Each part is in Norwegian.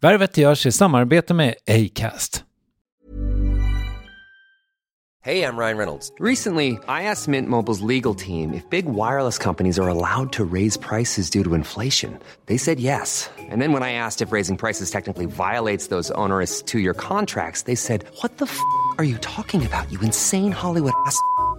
Värvet görs i samarbete med Acast. Hey, I'm Ryan Reynolds. Recently, I asked Mint Mobile's legal team if big wireless companies are allowed to raise prices due to inflation. They said yes. And then when I asked if raising prices technically violates those onerous 2-year contracts, they said, What the f are you talking about, you insane Hollywood ass?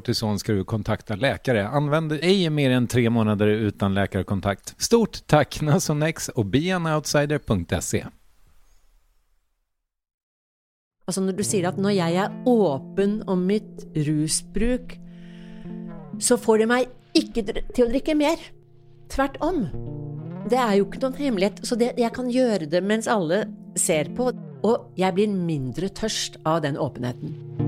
kortison ska du kontakta läkare. Använd ej mer än tre månader utan läkarkontakt. Stort tack Nasonex och beanoutsider.se. Altså Når du sier at når jeg er åpen om mitt rusbruk, så får det meg ikke til å drikke mer. Tvert om. Det er jo ikke noen hemmelighet, så det, jeg kan gjøre det mens alle ser på. Og jeg blir mindre tørst av den åpenheten.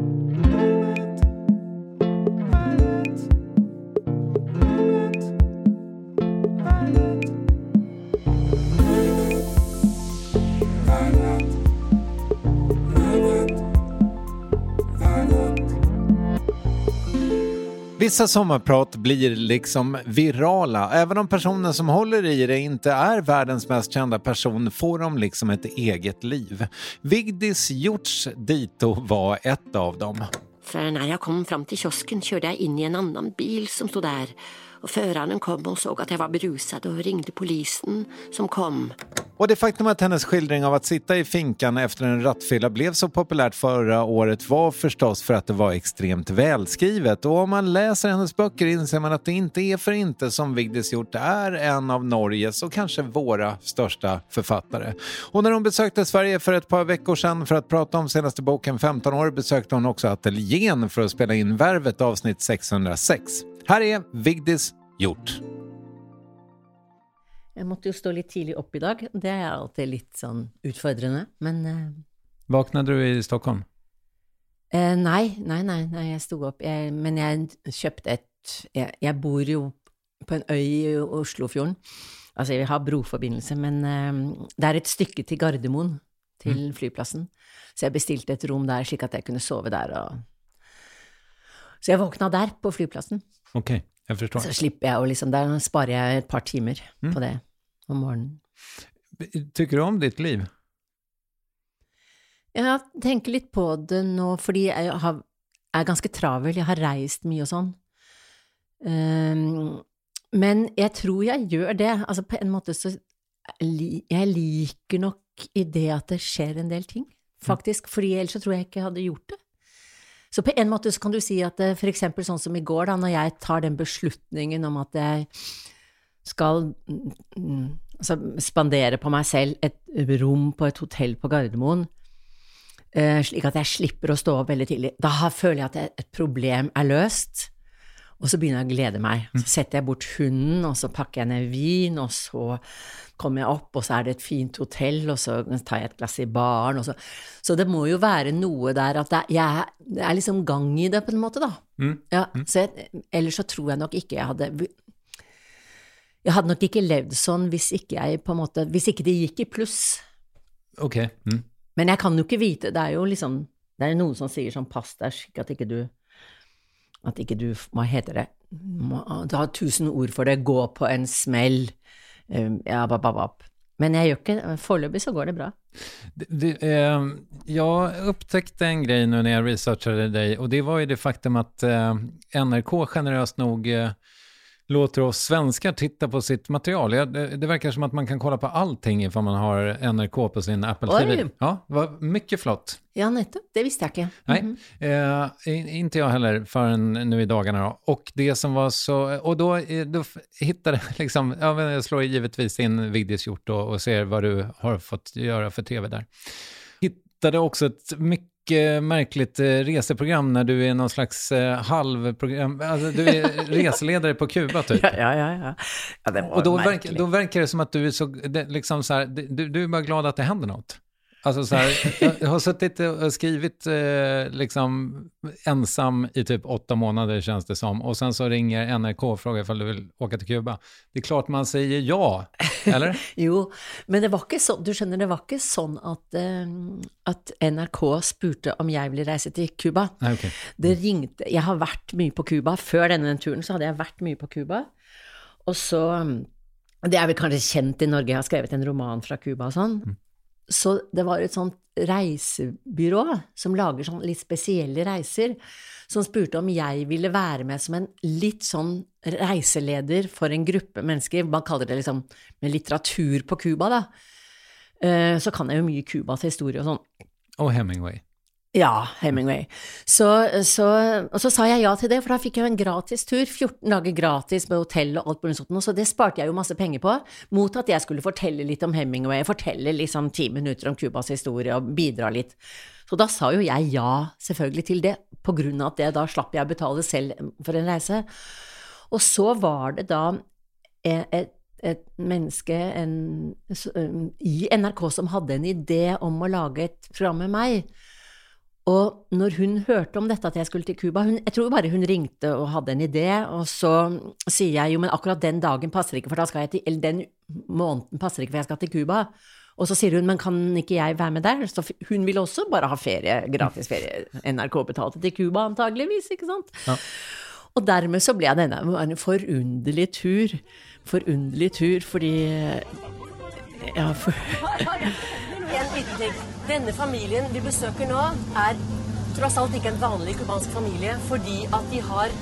Vissa sommarprat blir liksom virala. Även om personen som håller i det inte är världens mest kända person får de liksom ett eget liv. Vigdis Hjorts dito var ett av dem. För när jag kom fram till kiosken körde jag in i en annan bil som stod där och föraren kom och såg att jag var berusad och ringde polisen som kom. Och det faktum att hennes skildring av att sitta i finkan efter en rattfylla blev så populärt förra året var förstås för att det var extremt välskrivet. Och om man läser hennes böcker inser man att det inte är för inte som Vigdis Hjorth är en av Norges och kanske våra största författare. Och när hon besökte Sverige för ett par veckor sedan för att prata om senaste boken 15 år besökte hon också ateljén för att spela in Värvet avsnitt 606. Her er Vigdis Hjort. Jeg måtte jo stå litt tidlig opp i dag. Det er alltid litt sånn utfordrende, men eh, Våkna du i Stockholm? eh, Nei, nei, nei, nei, jeg sto opp. Jeg, men jeg kjøpte et jeg, jeg bor jo på en øy i Oslofjorden. Altså, jeg har broforbindelse, men eh, det er et stykke til Gardermoen, til flyplassen. Så jeg bestilte et rom der, slik at jeg kunne sove der og Så jeg våkna der, på flyplassen. Okej, jeg forstår. Så slipper jeg å liksom Der sparer jeg et par timer på det om morgenen. Tykker du om ditt liv? Jeg tenker litt på det nå, fordi jeg har, er ganske travel, jeg har reist mye og sånn. Um, men jeg tror jeg gjør det. Altså, på en måte så Jeg liker nok i det at det skjer en del ting, faktisk. Fordi ellers så tror jeg ikke jeg hadde gjort det. Så på en måte så kan du si at det, for eksempel sånn som i går, da, når jeg tar den beslutningen om at jeg skal mm, altså, spandere på meg selv et rom på et hotell på Gardermoen, eh, slik at jeg slipper å stå opp veldig tidlig, da føler jeg at et problem er løst. Og så begynner jeg å glede meg. Så setter jeg bort hunden, og så pakker jeg ned vin, og så kommer jeg opp, og så er det et fint hotell, og så tar jeg et glass i baren, og så Så det må jo være noe der at det, jeg, det er liksom gang i det, på en måte, da. Mm. Ja, så jeg, ellers så tror jeg nok ikke jeg hadde Jeg hadde nok ikke levd sånn hvis ikke jeg på en måte Hvis ikke det gikk i pluss. Ok. Mm. Men jeg kan jo ikke vite, det er jo liksom Det er noen som sier sånn pass deg slik at ikke du At ikke du Hva heter det? Du har tusen ord for det. Gå på en smell. Um, Ja, bap, bap. Men jeg gjør ikke Foreløpig så går det bra. Det, det, eh, jeg oppdaget en greie nå når jeg researchet deg, og det var jo det faktum at eh, NRK generøst nok eh, låter oss svenskar titta på sitt material. Ja, det, det verkar som att man kan kolla på allting ifall man har NRK på sin Apple Oj. TV. Ja, det var mycket flott. Ja, nettopp. Det visste jeg ikke. Nej, Mhm. eh, inte jag heller förrän nu i dagarna. Då. Och det som var så, och då, eh, då hittade jag liksom, ja, men jag slår givetvis in Vigdis Hjort och, och ser vad du har fått göra för tv där. Hittade också ett mycket märkligt eh, reseprogram när du är någon slags eh, halvprogram, alltså du är reseledare på Kuba typ. Ja, ja, ja. ja. ja Och då, verk, då verkar det som att du är så, det, liksom så här, du, du är bara glad att det händer något. Alltså så här, jag har suttit och skrivit eh, liksom ensam i typ åtta månader känns det som. Och sen så ringer NRK och frågar ifall du vill åka till Kuba. Det är klart man säger ja, eller? Jo, men det var ikke sånn, du skjønner, det var ikke sånn at, eh, att NRK spurte om jeg ville reise til Kuba. Nej, okej. Det ringte Jeg har vært mye på Kuba. Før denne turen så hadde jeg vært mye på Kuba. Og så Det er vel kanskje kjent i Norge, jeg har skrevet en roman fra och og sånn. Så det var et sånt reisebyrå som lager sånn litt spesielle reiser, som spurte om jeg ville være med som en litt sånn reiseleder for en gruppe mennesker. Man kaller det liksom med litteratur på Cuba, da. Eh, Så kan jeg jo mye Cubas historie og sånn. Og Hemingway. Ja, Hemingway. Så, så, og så sa jeg ja til det, for da fikk jeg jo en gratis tur. 14 dager gratis med hotell og alt mulig sånt. Så det sparte jeg jo masse penger på, mot at jeg skulle fortelle litt om Hemingway, fortelle liksom ti minutter om Cubas historie og bidra litt. Så da sa jo jeg ja, selvfølgelig, til det, på grunn av at det, da slapp jeg å betale selv for en reise. Og så var det da et, et, et menneske en, um, i NRK som hadde en idé om å lage et program med meg. Og når hun hørte om dette at jeg skulle til Cuba Jeg tror bare hun ringte og hadde en idé, og så sier jeg jo, men akkurat den dagen passer ikke, for da skal jeg til Eller den måneden passer ikke, for jeg skal til Cuba. Og så sier hun, men kan ikke jeg være med der? Så hun ville også bare ha ferie, gratis ferie. NRK betalte til Cuba antageligvis, ikke sant? Og dermed så ble jeg denne en forunderlig tur. Forunderlig tur fordi Ja, for En liten ting. Denne familien vi besøker nå, er tross alt ikke en vanlig cubansk familie, fordi at de har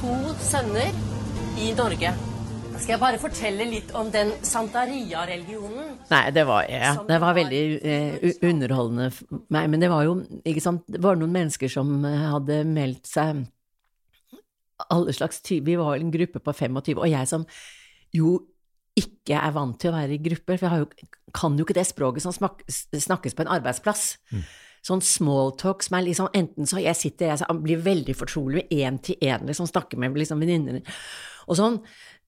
to sønner i Norge. Skal jeg bare fortelle litt om den Santaria-religionen? Nei, det var, ja, det var veldig eh, underholdende meg. Men det var jo ikke sant, det var noen mennesker som eh, hadde meldt seg alle slags typer. Vi var en gruppe på 25, og jeg som jo ikke er vant til å være i grupper, for jeg har jo, kan jo ikke det språket som smak, snakkes på en arbeidsplass. Sånn smalltalk som er liksom enten så jeg sitter jeg så blir veldig fortrolig med én til én, liksom snakker med liksom venninner og sånn,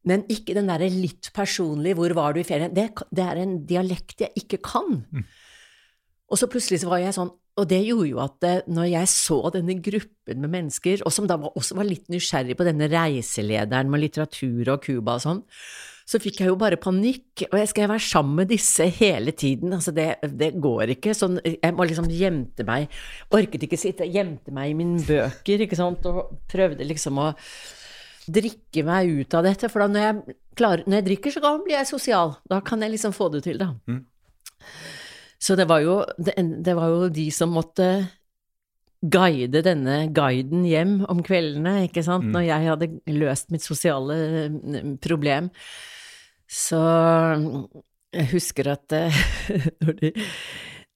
men ikke den derre litt personlige 'hvor var du i ferien', det, det er en dialekt jeg ikke kan. Og så plutselig så var jeg sånn, og det gjorde jo at eh, når jeg så denne gruppen med mennesker, og som da var, også var litt nysgjerrig på denne reiselederen med litteratur og Cuba og sånn, så fikk jeg jo bare panikk, og jeg skal være sammen med disse hele tiden, altså det, det går ikke, sånn, jeg må liksom gjemte meg, orket ikke sitte, gjemte meg i mine bøker, ikke sant, og prøvde liksom å drikke meg ut av dette, for da når jeg, klarer, når jeg drikker så kan- blir jeg sosial, da kan jeg liksom få det til da. Så det var, jo, det, det var jo de som måtte guide denne guiden hjem om kveldene, ikke sant, når jeg hadde løst mitt sosiale mm, problem. Så jeg husker at eh, de,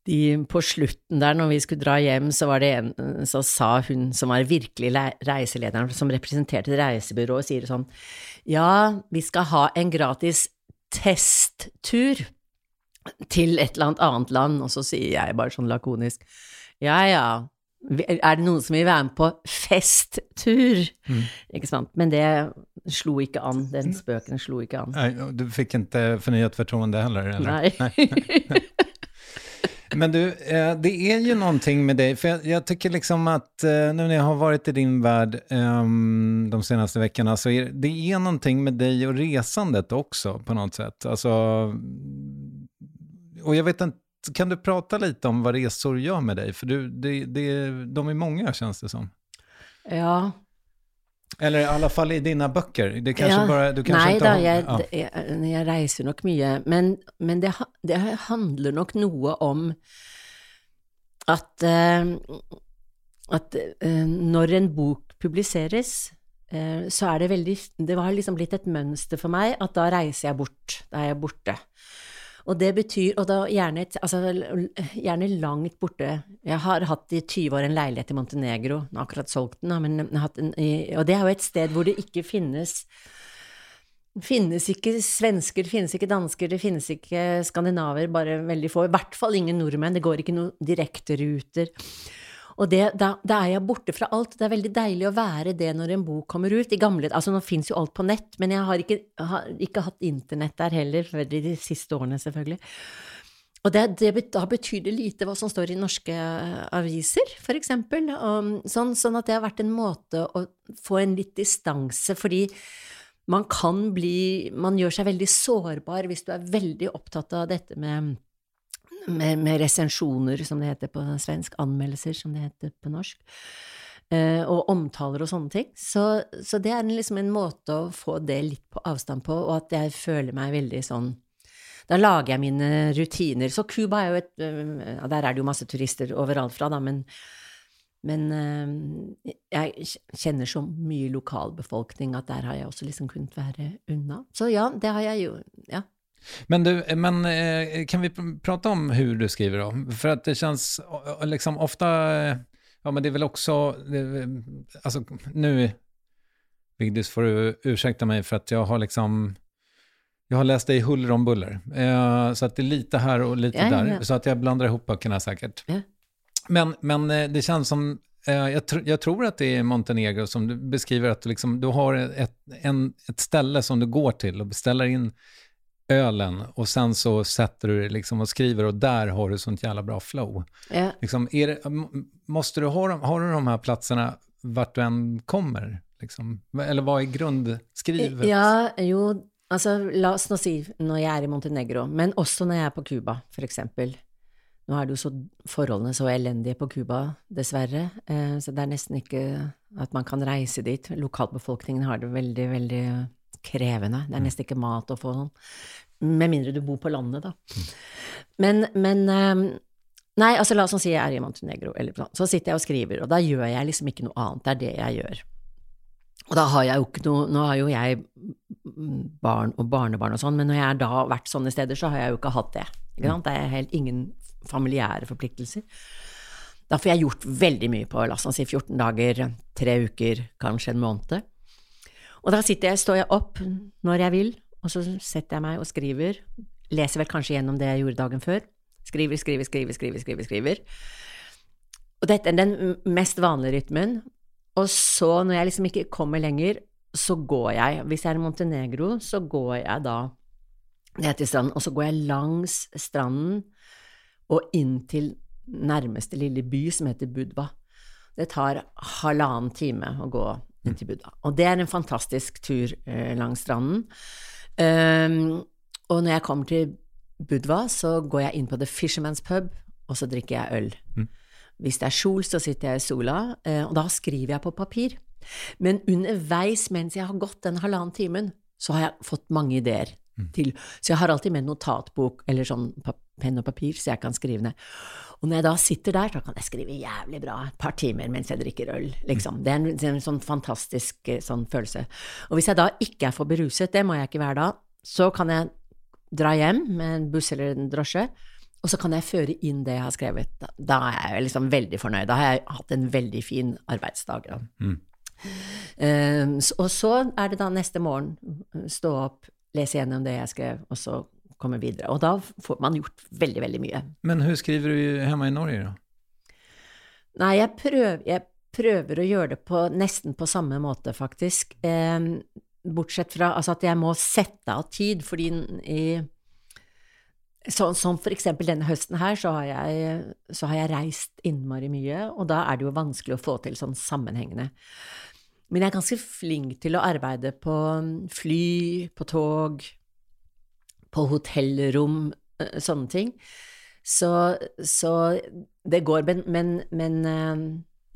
de på slutten der, når vi skulle dra hjem, så en Så sa hun som var virkelig le- reiselederen, som representerte reisebyrået, reisebyrå, sier sånn Ja, vi skal ha en gratis testtur til et eller annet annet land, og så sier jeg bare sånn lakonisk Ja ja, er det noen som vil være med på festtur? Ikke sant? Men det slo ikke an, den spøken slo ikke an. Nei, du fikk ikke fornyet fortroende heller? Eller? Nei. Men du, eh, det er jo noe med deg, for jeg, jeg tycker liksom at nå når jeg har vært i din verden um, de seneste ukene, så er det är någonting med deg og resandet også, på noe sett. Alltså, og jeg vet inte, kan du prata lite om vad resor gör med dig? För du, det, det, de är många känns det som. Ja. Eller i alla fall i dina böcker. Det kanske ja. bara, du kanske Nei inte da, har, jeg, ja. jeg, jeg reiser nok mye, men, men det, det handler nok noe om at, eh, at eh, når en bok publiseres, eh, så er det veldig Det har liksom blitt et mønster for meg at da reiser jeg bort. Da er jeg borte. Og det betyr, og da gjerne, altså, gjerne langt borte Jeg har hatt i 20 år en leilighet i Montenegro, nå akkurat solgt den, men en, og det er jo et sted hvor det ikke finnes finnes ikke svensker, det finnes ikke dansker, det finnes ikke skandinaver, bare veldig få. I hvert fall ingen nordmenn, det går ikke noen direkteruter. Og det, da, da er jeg borte fra alt. Det er veldig deilig å være det når en bok kommer ut. I gamle, altså Nå fins jo alt på nett, men jeg har ikke, har ikke hatt internett der heller, før de siste årene, selvfølgelig. Og det, det, da betyr det lite hva som står i norske eh, aviser, for eksempel. Sånn, sånn at det har vært en måte å få en litt distanse, fordi man kan bli Man gjør seg veldig sårbar hvis du er veldig opptatt av dette med med, med resensjoner, som det heter på svensk, anmeldelser, som det heter på norsk, eh, og omtaler og sånne ting. Så, så det er en- liksom en måte å få det litt på avstand på, og at jeg føler meg veldig sånn Da lager jeg mine rutiner. Så Cuba er jo et eh, ja, Der er det jo masse turister overalt fra, da, men men eh, jeg kjenner så mye lokalbefolkning at der har jeg også liksom kunnet være unna. Så ja, det har jeg jo, ja. Men du, men eh, kan vi prate prata om hur du skriver då? För att det känns eh, liksom ofta, eh, ja men det är väl också, altså alltså nu, Vigdis får du ursäkta mig för att jag har liksom, jag har läst dig huller om buller. Eh, så att det är lite här och lite Ja, där, ja. så att jag blandar ihop böckerna säkert. Ja. Men, men eh, det känns som, jeg jag, tr- jag tror att det är Montenegro som du beskriver att du, liksom, du har ett, en, ett ställe som du går till och beställer in ölen och sen så sätter du dig liksom och skriver och där har du sånt jävla bra flow. Yeah. Liksom, är det, måste du ha, har du de här platserna vart du än kommer? Liksom? Eller vad är grundskrivet? Ja, jo, altså la oss nå si når jeg er i Montenegro, men også når jeg er på Cuba, for eksempel. Nå er det jo så forholdene så elendige på Cuba, dessverre, eh, så det er nesten ikke at man kan reise dit. Lokalbefolkningen har det veldig, veldig krevende. Det er nesten ikke mat å få sånn. Med mindre du bor på landet, da. Men, men eh, Nei, altså la oss si jeg er i Montenegro, eller sånn. Så sitter jeg og skriver, og da gjør jeg liksom ikke noe annet. Det er det jeg gjør. Og da har jeg jo ikke noe Nå har jo jeg barn og barnebarn og sånn, men når jeg da har vært sånne steder, så har jeg jo ikke hatt det. Ikke sant? Det er helt ingen familiære forpliktelser. Da får jeg gjort veldig mye på, la oss si 14 dager, tre uker, kanskje en måned. Og da sitter jeg, står jeg opp når jeg vil, og så setter jeg meg og skriver. Leser vel kanskje gjennom det jeg gjorde dagen før. Skriver, skriver, skriver, skriver, skriver. skriver. Og dette er den mest vanlige rytmen. Og så, når jeg liksom ikke kommer lenger, så går jeg. Hvis jeg er i Montenegro, så går jeg da ned til stranden, og så går jeg langs stranden og inn til nærmeste lille by, som heter Budva. Det tar halvannen time å gå inn til Budva. Og det er en fantastisk tur eh, langs stranden. Um, og når jeg kommer til Budva, så går jeg inn på The Fisherman's Pub, og så drikker jeg øl. Hvis det er sol, så sitter jeg i sola, eh, og da skriver jeg på papir. Men underveis, mens jeg har gått den halvannen timen, så har jeg fått mange ideer. Til. Så jeg har alltid med notatbok eller sånn penn og papir, så jeg kan skrive ned. Og når jeg da sitter der, så kan jeg skrive jævlig bra et par timer mens jeg drikker øl, liksom. Det er en, det er en sånn fantastisk eh, sånn følelse. Og hvis jeg da ikke er for beruset, det må jeg ikke være da, så kan jeg dra hjem med en buss eller en drosje, og så kan jeg føre inn det jeg har skrevet. Da, da er jeg liksom veldig fornøyd. Da har jeg hatt en veldig fin arbeidsdag. Da. Um, og så er det da neste morgen stå opp, lese gjennom det jeg skrev, og så komme videre. Og da får man gjort veldig, veldig mye. Men hvordan skriver du hjemme i Norge da? Nei, jeg prøver, jeg prøver å gjøre det på nesten på samme måte, faktisk. Eh, bortsett fra altså at jeg må sette av tid, fordi i så, Som for eksempel denne høsten her, så har, jeg, så har jeg reist innmari mye, og da er det jo vanskelig å få til sånn sammenhengende. Men jeg er ganske flink til å arbeide på fly, på tog, på hotellrom, sånne ting. Så, så det går, men, men,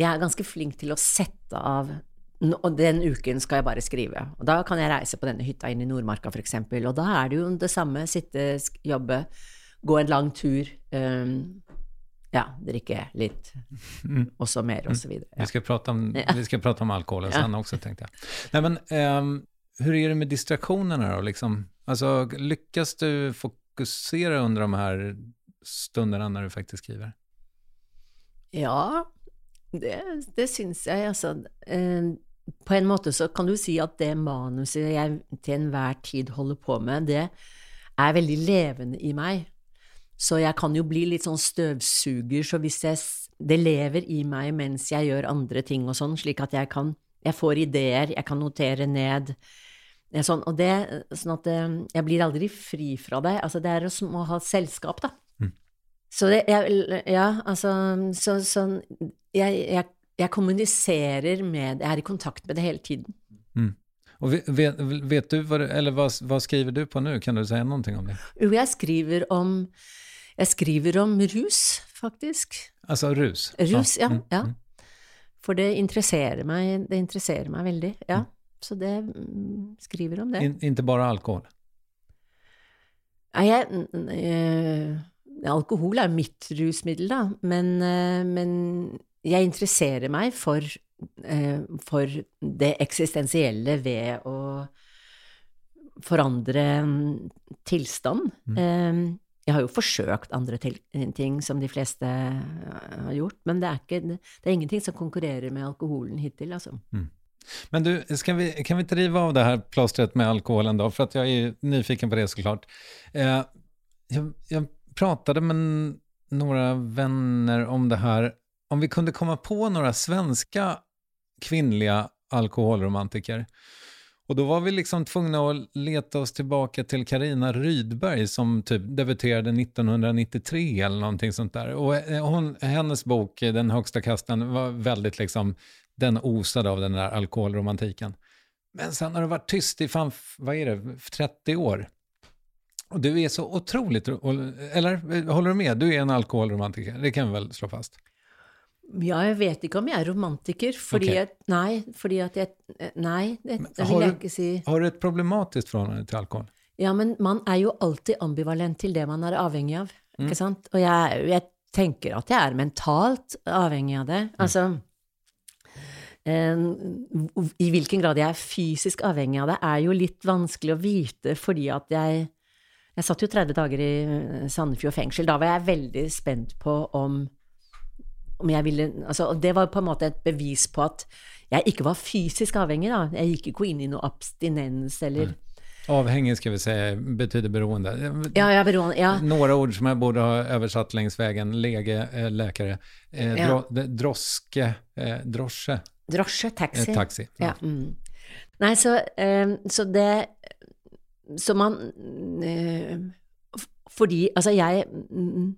jeg er ganske flink til å sette av og den uken skal jeg bare skrive. Og da kan jeg reise på denne hytta inn i Nordmarka, eksempel. Og da er det jo det samme. Sitte, jobbe, gå en lang tur. eh, ja, drikke litt, og så mer, og så videre. Vi Ja. prate om, vi skal prate om alkoholen Ja. sen også, tenkte jeg. Nei, men, um, hur är det med distraktionerna då? Liksom? Alltså, lyckas du fokusere under de her stundene når du faktisk skriver? Ja, det, det syns jeg, altså. Eh, på en måte så kan du si at det manuset jeg til enhver tid holder på med, det er veldig levende i meg. Så jeg kan jo bli litt sånn støvsuger, så hvis jeg Det lever i meg mens jeg gjør andre ting og sånn, slik at jeg kan Jeg får ideer, jeg kan notere ned. Eh, Sånn, og det, sånn at eh, jeg blir aldri fri fra det. Altså, det er som å ha selskap, da. Så det, jeg, ja, altså, så, sånn, jeg, jeg, jeg kommuniserer med, jeg er i kontakt med det hele tiden. Mm. vet, vet, vet du, eller hva, hva skriver du på nå? Kan du si noe om det? Jo, jeg skriver om, jeg skriver om rus, faktisk. Altså rus? Rus, ja, mm, ja. mm. For det interesserer meg, det interesserer meg veldig, ja. Så det mm, skriver om det. In, inte bare alkohol? Nei, jeg, n- eh, alkohol er mitt rusmiddel, da, men, eh, men jeg interesserer meg for, eh, for det eksistensielle ved å forandre mm, tilstand. Eh, Jeg har jo forsøkt andre ting som de fleste eh, har gjort, men det er, ikke, det er ingenting som konkurrerer med alkoholen hittil, altså. Men du, vi, kan vi riva av det her plåstret med alkoholen da? For jeg er nyfiken på det såklart. Eh, jeg, jeg pratet med noen venner om det her. Om vi kunne komme på noen svenske kvinnelige alkoholromantiker. Och då var vi liksom tvungna att leta oss tillbaka till Karina Rydberg som typ debuterade 1993 eller någonting sånt där. Och eh, hon, hennes bok eh, Den högsta kasten var väldigt liksom, den osade av den där alkoholromantiken. Men sen har det varit tyst i fan, vad är det, 30 år. Och du är så otroligt, eller eh, håller du med? Du är en alkoholromantiker, det kan vi väl slå fast? Ja, jeg vet ikke om jeg er romantiker, fordi okay. jeg Nei, fordi at jeg Nei, det, det vil jeg ikke si. Har du et problematisk forhold til alkohol? Ja, men man er jo alltid ambivalent til det man er avhengig av, Mm. ikke sant? Og jeg, jeg tenker at jeg er mentalt avhengig av Mm. det. Altså eh, I hvilken grad jeg er fysisk avhengig av det, er jo litt vanskelig å vite, fordi at jeg Jeg satt jo 30 dager i eh, Sandefjord fengsel. Da var jeg veldig spent på om ville altså, det var på en måte et bevis på at jeg ikke var fysisk avhengig, da. Jeg gikk ikke inn i noe abstinens eller Avhengig skal vi si, betyder beroende. Ja, er beroende. Ja. Några ord som jeg borde ha oversatt längs vägen. Lege, eh, läkare. Eh, Ja. dro, droske, eh, drosje. Drosje, taxi. eh, taxi. Ja. Mm. Nei, så, eh, så det Så man eh, Fordi Altså, jeg mm,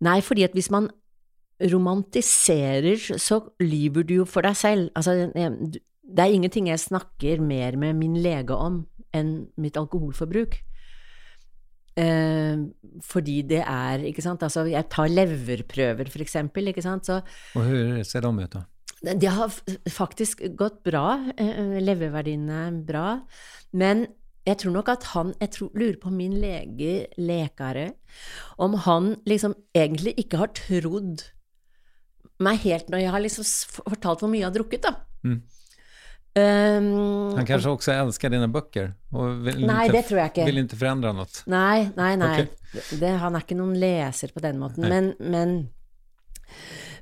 Nei, fordi at hvis man romantiserer, så lyver du jo for deg selv. Altså, det er ingenting jeg snakker mer med min lege om enn mitt alkoholforbruk. Eh, fordi det er, ikke sant, altså jeg tar leverprøver for eksempel, ikke sant, så Og hvordan ser de ut da? det har faktisk gått bra, eh, leververdiene er bra, men jeg tror nok at han Jeg tror, lurer på min lege, lekare, om han liksom egentlig ikke har trodd meg helt når jeg har liksom fortalt hvor mye jeg har drukket, da. Mm. Um, Han kanskje også elsker dine bøker? Og vil nei, ikke, det tror jeg ikke. Vil ikke forandre noe? Nei, nei, nei. Okay. Det, han er ikke noen leser på den måten. Men, men,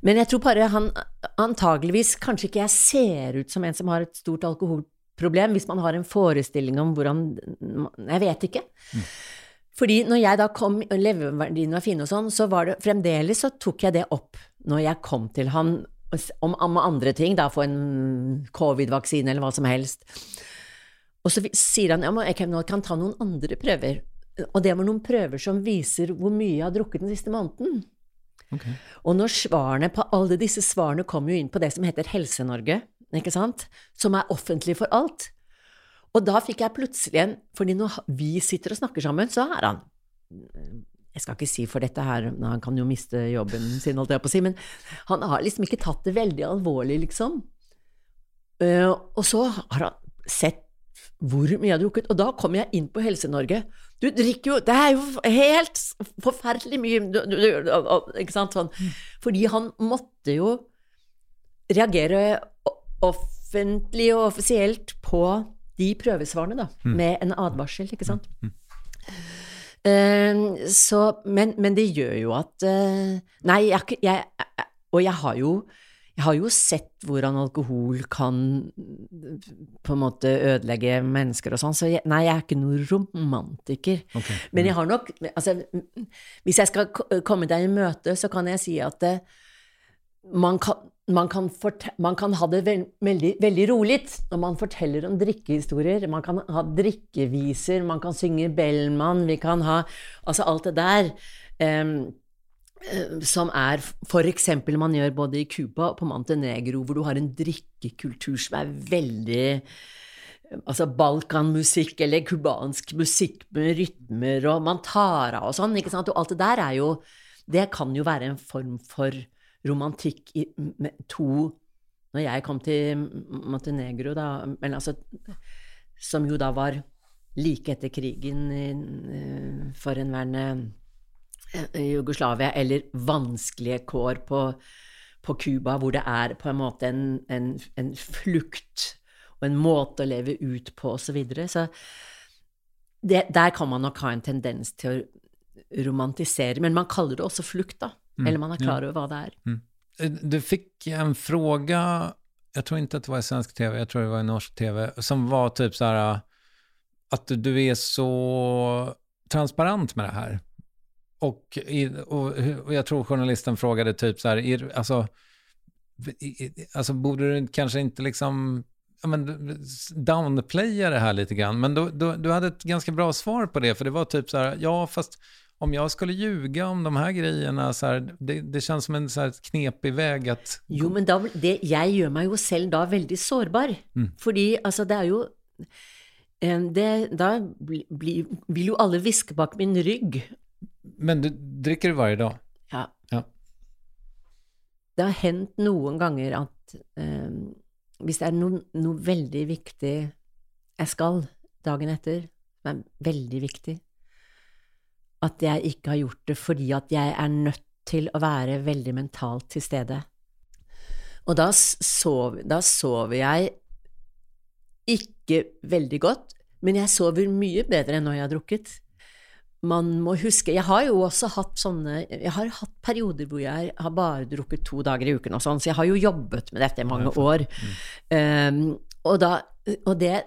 men jeg tror bare han antageligvis Kanskje ikke jeg ser ut som en som har et stort alkoholproblem, hvis man har en forestilling om hvordan Jeg vet ikke. Fordi når jeg da kom, og leveverdiene var fine og sånn, så var det fremdeles så tok jeg det opp når jeg kom til han om, om andre ting, da få en covid-vaksine eller hva som helst. Og så sier han ja, men jeg kan, ta noen andre prøver. Og det var noen prøver som viser hvor mye jeg har drukket den siste måneden. Og når svarene på alle disse svarene kommer jo inn på det som heter Helse-Norge, ikke sant, som er offentlig for alt. Og da fikk jeg plutselig en Fordi når vi sitter og snakker sammen, så er han Jeg skal ikke si for dette her, han kan jo miste jobben sin, holdt jeg på å si, men han har liksom ikke tatt det veldig alvorlig, liksom. Eh, og så har han sett hvor mye jeg har drukket, og da kommer jeg inn på Helse-Norge. Du drikker jo Det er jo helt forferdelig mye du, du, du, Ikke sant? Sånn. Fordi han måtte jo reagere offentlig og offisielt på de prøvesvarene, da, med en advarsel, ikke sant? Eh, så, men, men det gjør jo at uh, Nei, jeg, jeg, og jeg har jo jeg har jo sett hvordan alkohol kan på en måte ødelegge mennesker og sånn, så jeg, nei, jeg er ikke noen romantiker. Ok. Men jeg har nok altså, Hvis jeg skal komme deg i møte, så kan jeg si at eh, man kan, man kan, man kan ha det veldig, veldig rolig når man forteller om drikkehistorier. Man kan ha drikkeviser, man kan synge Bellman, vi kan ha Altså alt det der. eh, som er eksempel man gjør både i Cuba og på Montenegro, hvor du har en drikkekultur som er veldig Altså balkanmusikk eller cubansk musikk med rytmer og mantara og sånn, ikke sant. Og alt det der er jo Det kan jo være en form for romantikk i med to Når jeg kom til Montenegro, da Men altså Som jo da var like etter krigen i- forhenværende eh, Jugoslavia, eller vanskelige kår på, på Cuba, hvor det er på en måte en, en, en flukt og en måte å leve ut på, osv. Så, videre. så der kan man nok ha en tendens til å romantisere, men man kaller det også flukt, da. Eller man er klar over hva det er. Mm. Du fick en fråga, jag tror inte att det var i svensk tv, jag tror det var i norsk tv, som var typ så här att du är så transparent med det här. Och, och, och jag tror journalisten frågade typ så här, är, alltså, alltså borde du kanske inte liksom ja, men, downplaya det här lite grann? Men då, då, du hade ett ganska bra svar på det, för det var typ så här, ja fast om jag skulle ljuga om de här grejerna, så här, det, det känns som en så här knepig väg att... Jo, men da, det, jeg gjør meg jo selv da veldig sårbar. Fordi altså, det er jo eh, det, Da bli, bli, vil jo alle hviske bak min rygg. Men du dricker du varje dag? Ja. Ja. Det har hendt noen ganger at eh, hvis det er noe, noe veldig viktig jeg skal dagen etter, som er veldig viktig, at jeg ikke har gjort det fordi at jeg er nødt til å være veldig mentalt til stede. Og da sover, da sover jeg ikke veldig godt, men jeg sover mye bedre enn når jeg har drukket. Man må huske Jeg har jo også hatt sånne Jeg har hatt perioder hvor jeg har bare drukket to dager i uken og sånn, så jeg har jo jobbet med dette i mange år. Um, og da Og det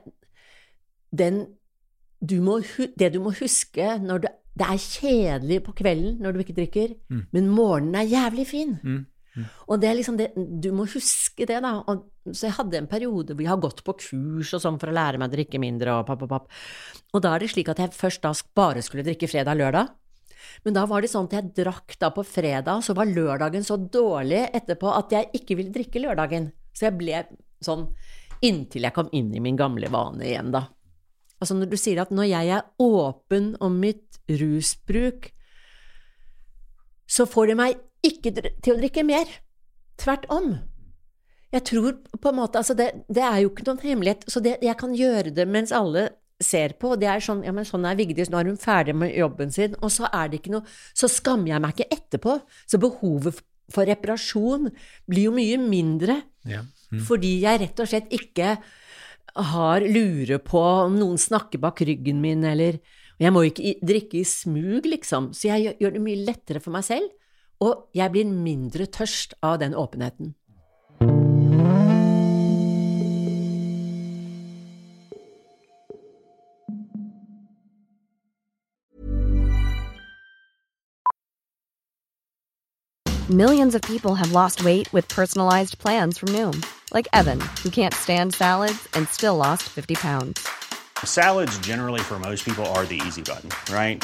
Den du må, Det du må huske når du Det er kjedelig på kvelden når du ikke drikker, men morgenen er jævlig fin. Og det er liksom det, du må huske det, da. Og, så jeg hadde en periode hvor jeg har gått på kurs og sånn for å lære meg å drikke mindre og papp, papp, papp. Og da er det slik at jeg først da bare skulle drikke fredag-lørdag. Men da var det sånn at jeg drakk da på fredag, så var lørdagen så dårlig etterpå at jeg ikke ville drikke lørdagen. Så jeg ble sånn inntil jeg kom inn i min gamle vane igjen, da. Altså når du sier at når jeg er åpen om mitt rusbruk, så får det meg ikke til å drikke mer. Tvert om. Jeg tror på en måte Altså, det, det er jo ikke noen hemmelighet, så det, jeg kan gjøre det mens alle ser på, det er sånn Ja, men sånn er Vigdis, nå er hun ferdig med jobben sin, og så er det ikke noe Så skammer jeg meg ikke etterpå. Så behovet for reparasjon blir jo mye mindre. Ja. Fordi jeg rett og slett ikke har lure på om noen snakker bak ryggen min, eller Jeg må ikke drikke i smug, liksom. Så jeg gjør det mye lettere for meg selv. Og jeg blir mindre tørst av den åpenheten. Millions of people have lost weight with personalized plans from Noom, like Evan, who can't stand salads and still lost 50 pounds. Salads, generally, for most people, are the easy button, right?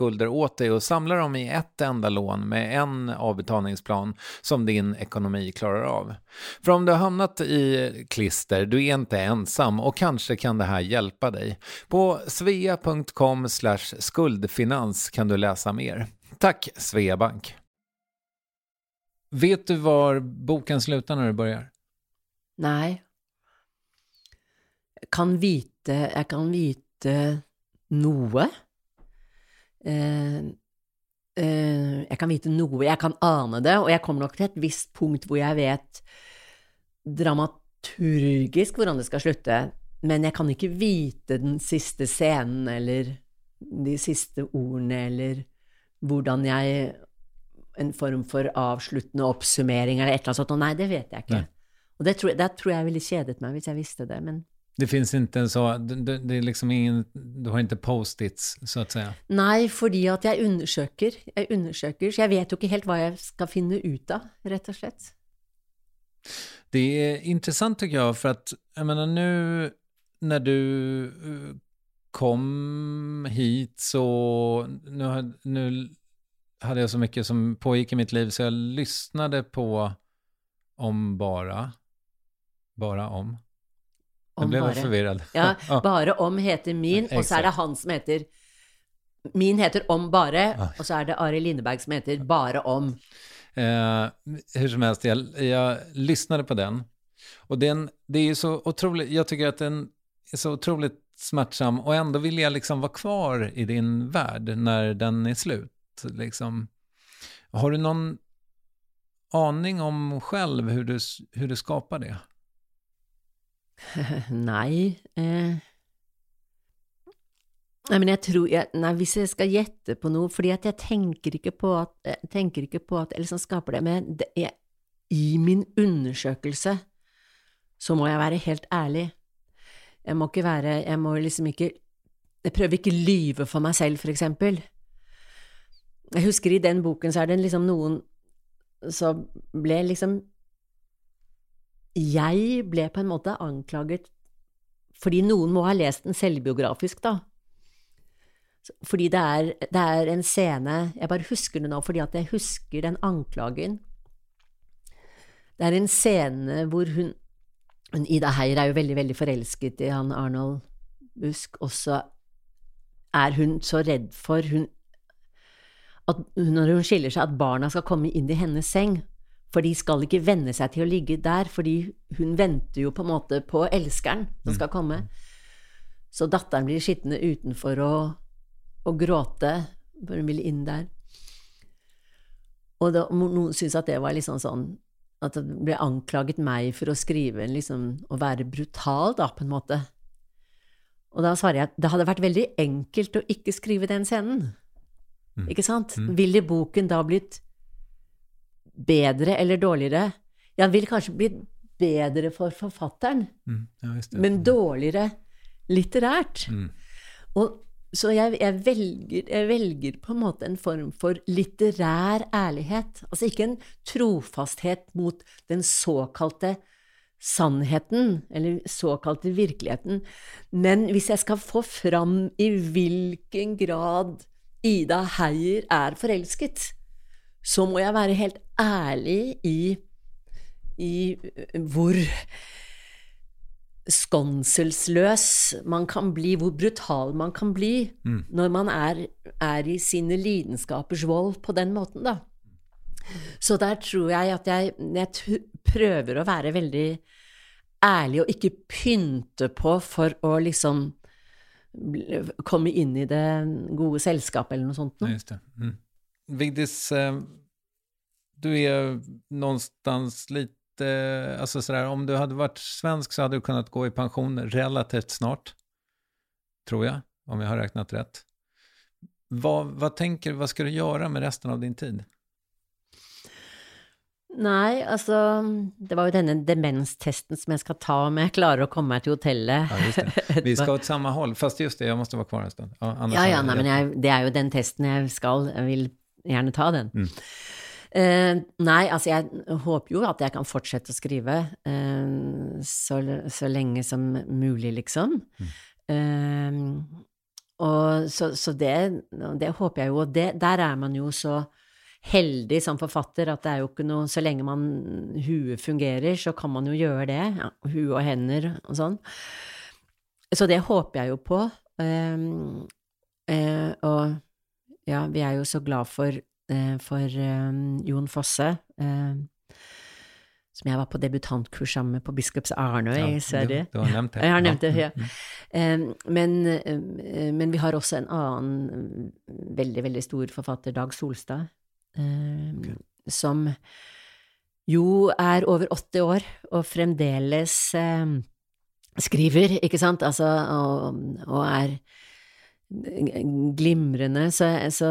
åt dig och samla dem i ett enda lån med en avbetalningsplan som din ekonomi klarar av. För om du har hamnat i klister, du är inte ensam och kanske kan det här hjälpa dig. På svea.com skuldfinans kan du läsa mer. Tack Sveabank. Vet du var boken slutar när du börjar? Nei. Jeg kan vite Jeg kan vite noe. Eh, eh, jeg kan vite noe, jeg kan ane det, og jeg kommer nok til et visst punkt hvor jeg vet dramaturgisk hvordan det skal slutte, men jeg kan ikke vite den siste scenen eller de siste ordene eller hvordan jeg En form for avsluttende oppsummering eller et eller annet sånt. Og nei, det vet jeg ikke. Nei. Og det tror, det tror jeg ville kjedet meg hvis jeg visste det, men Det finns inte en så, det, det är liksom ingen, du har ikke post-its så att säga. Nei, fordi at jeg undersøker. Jeg undersøker, så jeg vet jo ikke helt hva jeg skal finne ut av, rett og slett. Det er interessant, tycker jeg, for at, jeg menar nu när du eh, kom hit så, nu, hadde nu hade jag så mycket som pågick i mitt liv så jeg lyssnade på Om bara, bara om. Om ble bare. forvirret. Ja, Bare om heter min, og så er det han som heter Min heter Om bare, Ah. og så er det Ari Lindeberg som heter Bare om. Eh, hur som helst, jag, jag lyssnade på den. Och den, det är ju så otroligt, jag tycker att den är så otroligt smärtsam och ändå vill jag liksom vara kvar i din värld när den är slut. Liksom. Har du någon aning om själv hur du, hur du skapar det? Nei. Eh. Nei, men jeg tror jeg, Nei, hvis jeg skal gjette på noe Fordi at jeg tenker ikke på at jeg tenker ikke på at Eller sånn skaper det, men det jeg, i min undersøkelse så må jeg være helt ærlig. Jeg må ikke være Jeg må liksom ikke Jeg prøver ikke å lyve for meg selv, for eksempel. Jeg husker i den boken så er det liksom noen som ble liksom Jeg ble på en måte anklaget fordi noen må ha lest den selvbiografisk, da. Fordi det er, det er en scene Jeg bare husker det nå fordi at jeg husker den anklagen. Det er en scene hvor hun Ida Heier er jo veldig, veldig forelsket i han Arnold Busk, og så er hun så redd for hun, at når hun skiller seg, at barna skal komme inn i hennes seng. For de skal ikke venne seg til å ligge der, fordi hun venter jo på en måte på elskeren som skal komme. Så datteren blir sittende utenfor og, og gråte, for hun vil inn der. Og da, noen syntes at det var litt sånn At det ble anklaget meg for å skrive liksom Å være brutal, da, på en måte. Og da svarer jeg at det hadde vært veldig enkelt å ikke skrive den scenen. Ikke sant? Ville boken da blitt bedre eller dårligere? Jeg vil kanskje blitt bedre for forfatteren, Mm, ja, men dårligere litterært. Og, så jeg, jeg, velger, jeg velger på en måte en form for litterær ærlighet. Altså ikke en trofasthet mot den såkalte sannheten, eller såkalte virkeligheten. Men hvis jeg skal få fram i hvilken grad Ida Heier er forelsket, så må jeg være helt ærlig i, i hvor skånselsløs man kan bli, hvor brutal man kan bli når man er, er i sine lidenskapers vold på den måten, da. Så der tror jeg at jeg, jeg prøver å være veldig ærlig og ikke pynte på for å liksom komme inn i det gode selskapet eller noe sånt. Ja, Noe. just det. Mm. Vigdis, eh, du är någonstans lite, alltså sådär, om du hade varit svensk så hade du kunnat gå i pension relativt snart, tror jag, om jag har räknat rätt. Vad, vad tänker vad ska du göra med resten av din tid? Nei, altså Det var jo denne demenstesten som jeg skal ta om jeg klarer å komme meg til hotellet. Ja. Vi skal åt samme håll, fast just det, jeg måtte være kvar en stund. Ja, Ja, ja, nei, men jeg, det er jo den testen jeg skal. Jeg vil gjerne ta den. Mm. Eh, nei, altså jeg håper jo at jeg kan fortsette å skrive eh, så, så lenge som mulig, liksom. Eh, og så, så det, det håper jeg jo, og det, der er man jo så heldig som forfatter at det er jo ikke noe Så lenge man huet fungerer, så kan man jo gjøre det. Ja, hue og hender og sånn. Så det håper jeg jo på. Um, eh, og ja, vi er jo så glad for, eh, for um, Jon Fosse, eh, som jeg var på debutantkurs sammen med på Biskops Arnøy Ja, i Sverige. Du, du har nevnt det. Jeg har nevnt det, Ja. Eh, Men, eh, men vi har også en annen veldig, veldig stor forfatter, Dag Solstad, eh, som jo er over 80 år og fremdeles eh, skriver, ikke sant, altså, og, og er glimrende, så, så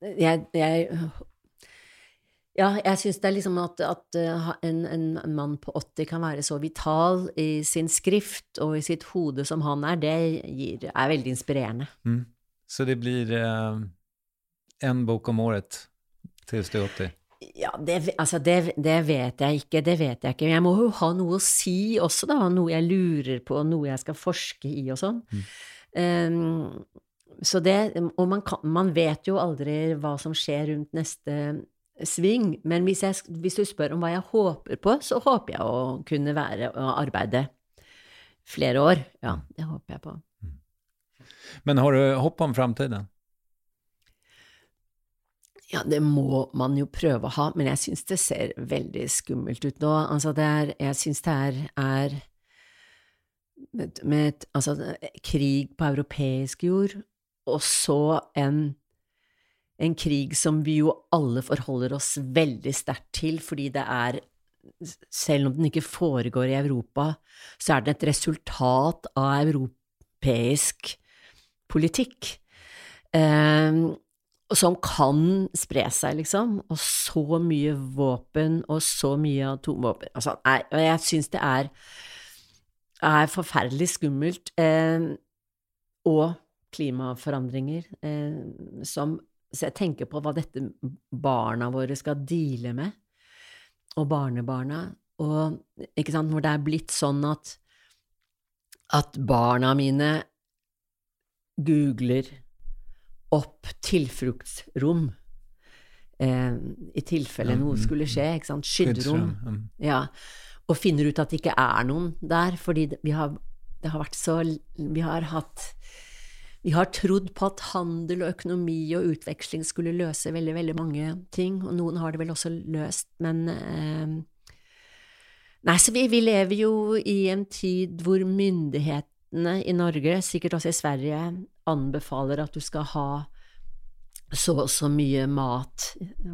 jeg, jeg ja, jeg syns det er liksom at, at uh, en, en mann på 80 kan være så vital i sin skrift og i sitt hode som han er, det gir, er veldig inspirerende. Mm. Så det blir eh, en bok om året til du er 80? Ja, det, altså det, det vet jeg ikke, det vet jeg ikke. Men jeg må jo ha noe å si også, da. Noe jeg lurer på, noe jeg skal forske i og sånn. Um, så det, og man, kan, man vet jo aldri hva som skjer rundt neste sving, men hvis, jeg, hvis du spør om hva jeg håper på, så håper jeg å kunne være og arbeide flere år. Ja, det håper jeg på. Men har du håp om framtiden? Ja, det må man jo prøve å ha, men jeg syns det ser veldig skummelt ut nå. Altså, er Jeg syns det er, er med, med altså, krig på europeisk jord, og så en, en krig som vi jo alle forholder oss veldig sterkt til, fordi det er selv om den ikke foregår i Europa, så er den et resultat av europeisk politikk. Eh, som kan spre seg, liksom. Og så mye våpen, og så mye atomvåpen Altså, jeg, jeg syns det er, er forferdelig skummelt. Eh, og klimaforandringer eh, som Så jeg tenker på hva dette barna våre skal deale med, og barnebarna. Og ikke sant, hvor det er blitt sånn at at barna mine googler opp tilfluktsrom. Eh, I tilfelle noe mm, skulle skje, ikke sant. Skydderom. mm. Ja. Og finner ut at det ikke er noen der, fordi vi har, det har vært så Vi har hatt Vi har trodd på at handel og økonomi og utveksling skulle løse veldig, veldig mange ting, og noen har det vel også løst, men eh, Nei, så vi, vi lever jo i en tid hvor myndighetene i Norge, sikkert også i Sverige, anbefaler at du skal ha så og så mye mat,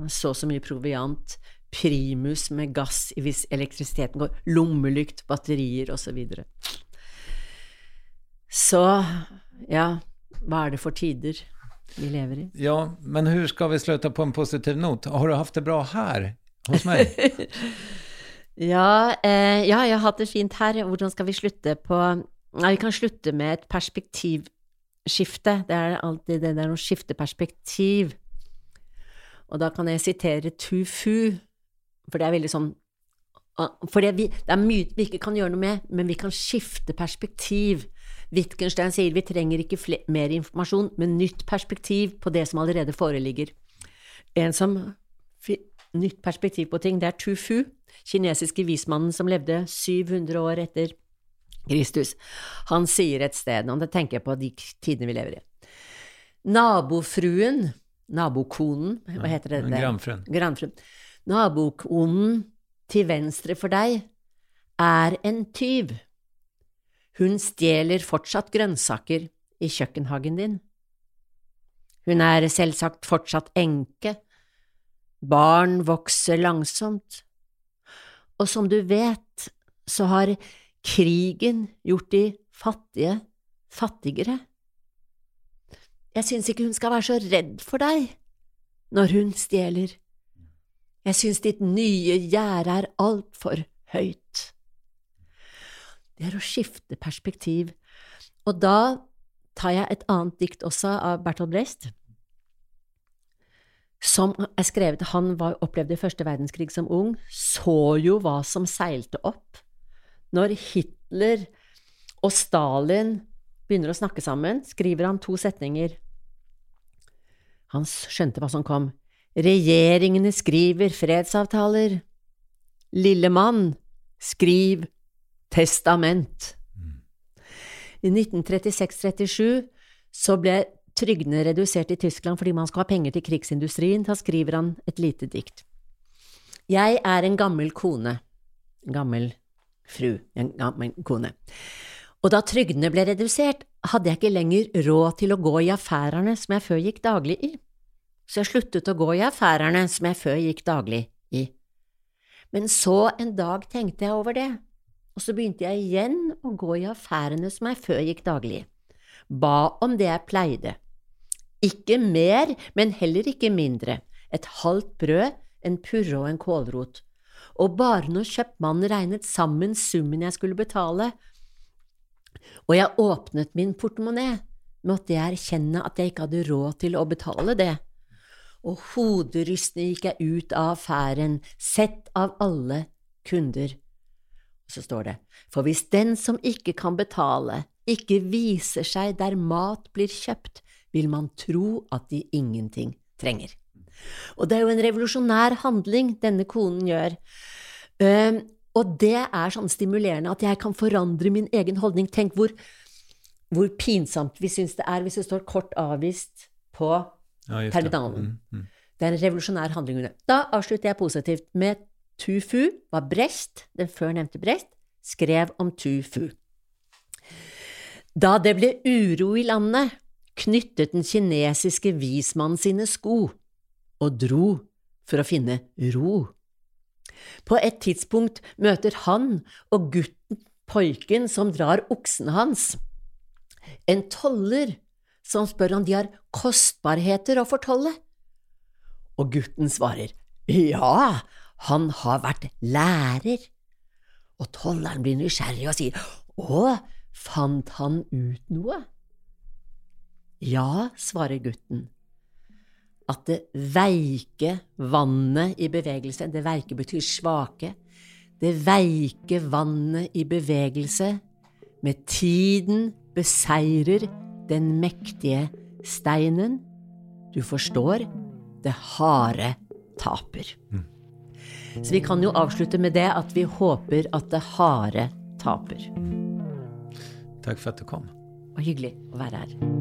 så og så mye proviant, primus med gass hvis elektrisiteten går, lommelykt, batterier osv. Så, videre. så ja, hva er det for tider vi lever i? Ja, men hvordan skal vi slutte på en positiv not? Har du haft det bra her hos meg? ja, eh, ja, jeg har hatt det fint her. Hvordan skal vi slutte på Nei, vi kan slutte med et perspektivskifte. Det er alltid det der å skifte perspektiv. Og da kan jeg sitere Tu Fu, for det er veldig sånn For det, vi, det er mye vi ikke kan gjøre noe med, men vi kan skifte perspektiv. Wittgenstein sier vi trenger ikke mer informasjon, men nytt perspektiv på det som allerede foreligger. En som Nytt perspektiv på ting, det er Tu Fu, kinesiske vismannen som levde 700 år etter Kristus. Han sier et sted, og det tenker jeg på de tidene vi lever i. Nabofruen, nabokonen, hva heter det? Granfruen. Grannfruen. Nabokonen til venstre for deg er en tyv. Hun stjeler fortsatt grønnsaker i kjøkkenhagen din. Hun er selvsagt fortsatt enke. Barn vokser langsomt. Og som du vet, så har krigen gjort de fattige fattigere. Jeg syns ikke hun skal være så redd for deg når hun stjeler. Jeg syns ditt nye gjerde er altfor høyt. Det er å skifte perspektiv, og da tar jeg et annet dikt også av Bertolt Breist, som er skrevet Han var, opplevde første verdenskrig som ung, så jo hva som seilte opp. Når Hitler og Stalin begynner å snakke sammen, skriver han to setninger. Han skjønte hva som kom. Regjeringene skriver fredsavtaler. Lille mann, skriv testament. I 1936–37 så ble trygdene redusert i Tyskland fordi man skal ha penger til krigsindustrien. Da skriver han et lite dikt. Jeg er en gammel kone. En gammel fru. En gammel kone. Og da trygdene ble redusert, hadde jeg ikke lenger råd til å gå i affærene som jeg før gikk daglig i. Så jeg sluttet å gå i affærene som jeg før gikk daglig i. Men så en dag tenkte jeg over det, og så begynte jeg igjen å gå i affærene som jeg før gikk daglig i. Ba om det jeg pleide. Ikke mer, men heller ikke mindre. Et halvt brød, en purre og en kålrot. Og bare når kjøpmannen regnet sammen summen jeg skulle betale, og jeg åpnet min portemonee, måtte jeg erkjenne at jeg ikke hadde råd til å betale det. Og hoderystende gikk jeg ut av affæren, sett av alle kunder. Så står det, for hvis den som ikke kan betale, ikke viser seg der mat blir kjøpt, vil man tro at de ingenting trenger. Og det er jo en revolusjonær handling denne konen gjør. Og det er sånn stimulerende at jeg kan forandre min egen holdning. Tenk hvor, hvor pinsomt vi syns det er hvis det står kort avvist på ja, terminalen. Mm, mm. Det er en revolusjonær handling. Da avslutter jeg positivt med Tu Fu var Brecht, den før nevnte Brecht, skrev om Tu Fu. Da det ble uro i landet, knyttet den kinesiske vismannen sine sko og dro for å finne ro. På et tidspunkt møter han og gutten pojken som drar oksen hans, en toller som spør om de har kostbarheter å fortolle. Og gutten svarer ja, han har vært lærer. Og tolleren blir nysgjerrig og sier å, fant han ut noe? Ja, svarer gutten. At det veike vannet i bevegelse, det veike betyr svake, det veike vannet i bevegelse med tiden beseirer den mektige steinen. Du forstår, det harde taper. Mm. Så vi kan jo avslutte med det at vi håper at det harde taper. Takk for at du kom. Og hyggelig å være her.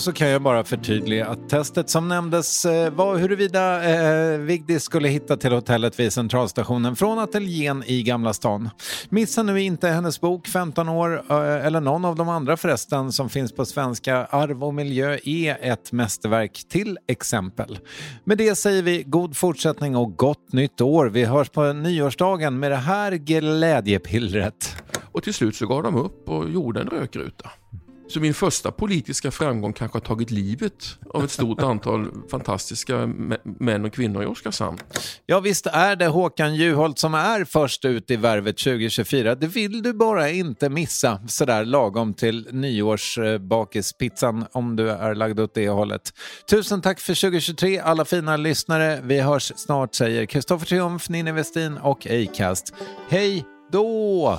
Så kan jag bara förtydliga att testet som nämndes eh, var huruvida eh, Vigdis skulle hitta till hotellet vid Centralstationen från ateljén i Gamla stan. Missa nu inte hennes bok 15 år, eh, eller någon av de andra förresten som finns på svenska. Arv och miljö är ett mästerverk till exempel. Med det säger vi god fortsättning och gott nytt år. Vi hörs på nyårsdagen med det här glädjepillret. Och till slut så gav de upp och gjorde en rökruta. Så min första politiska framgång kanske har tagit livet av ett stort antal fantastiska män och kvinnor i Oskarshamn. Ja, visst är det Håkan Juholt som är först ut i Värvet 2024. Det vill du bara inte missa sådär lagom till nyårsbakispizzan om du är lagd åt det hållet. Tusen tack för 2023 alla fina lyssnare. Vi hörs snart säger Kristoffer Triumf, Ninni Westin och Acast. Hej då!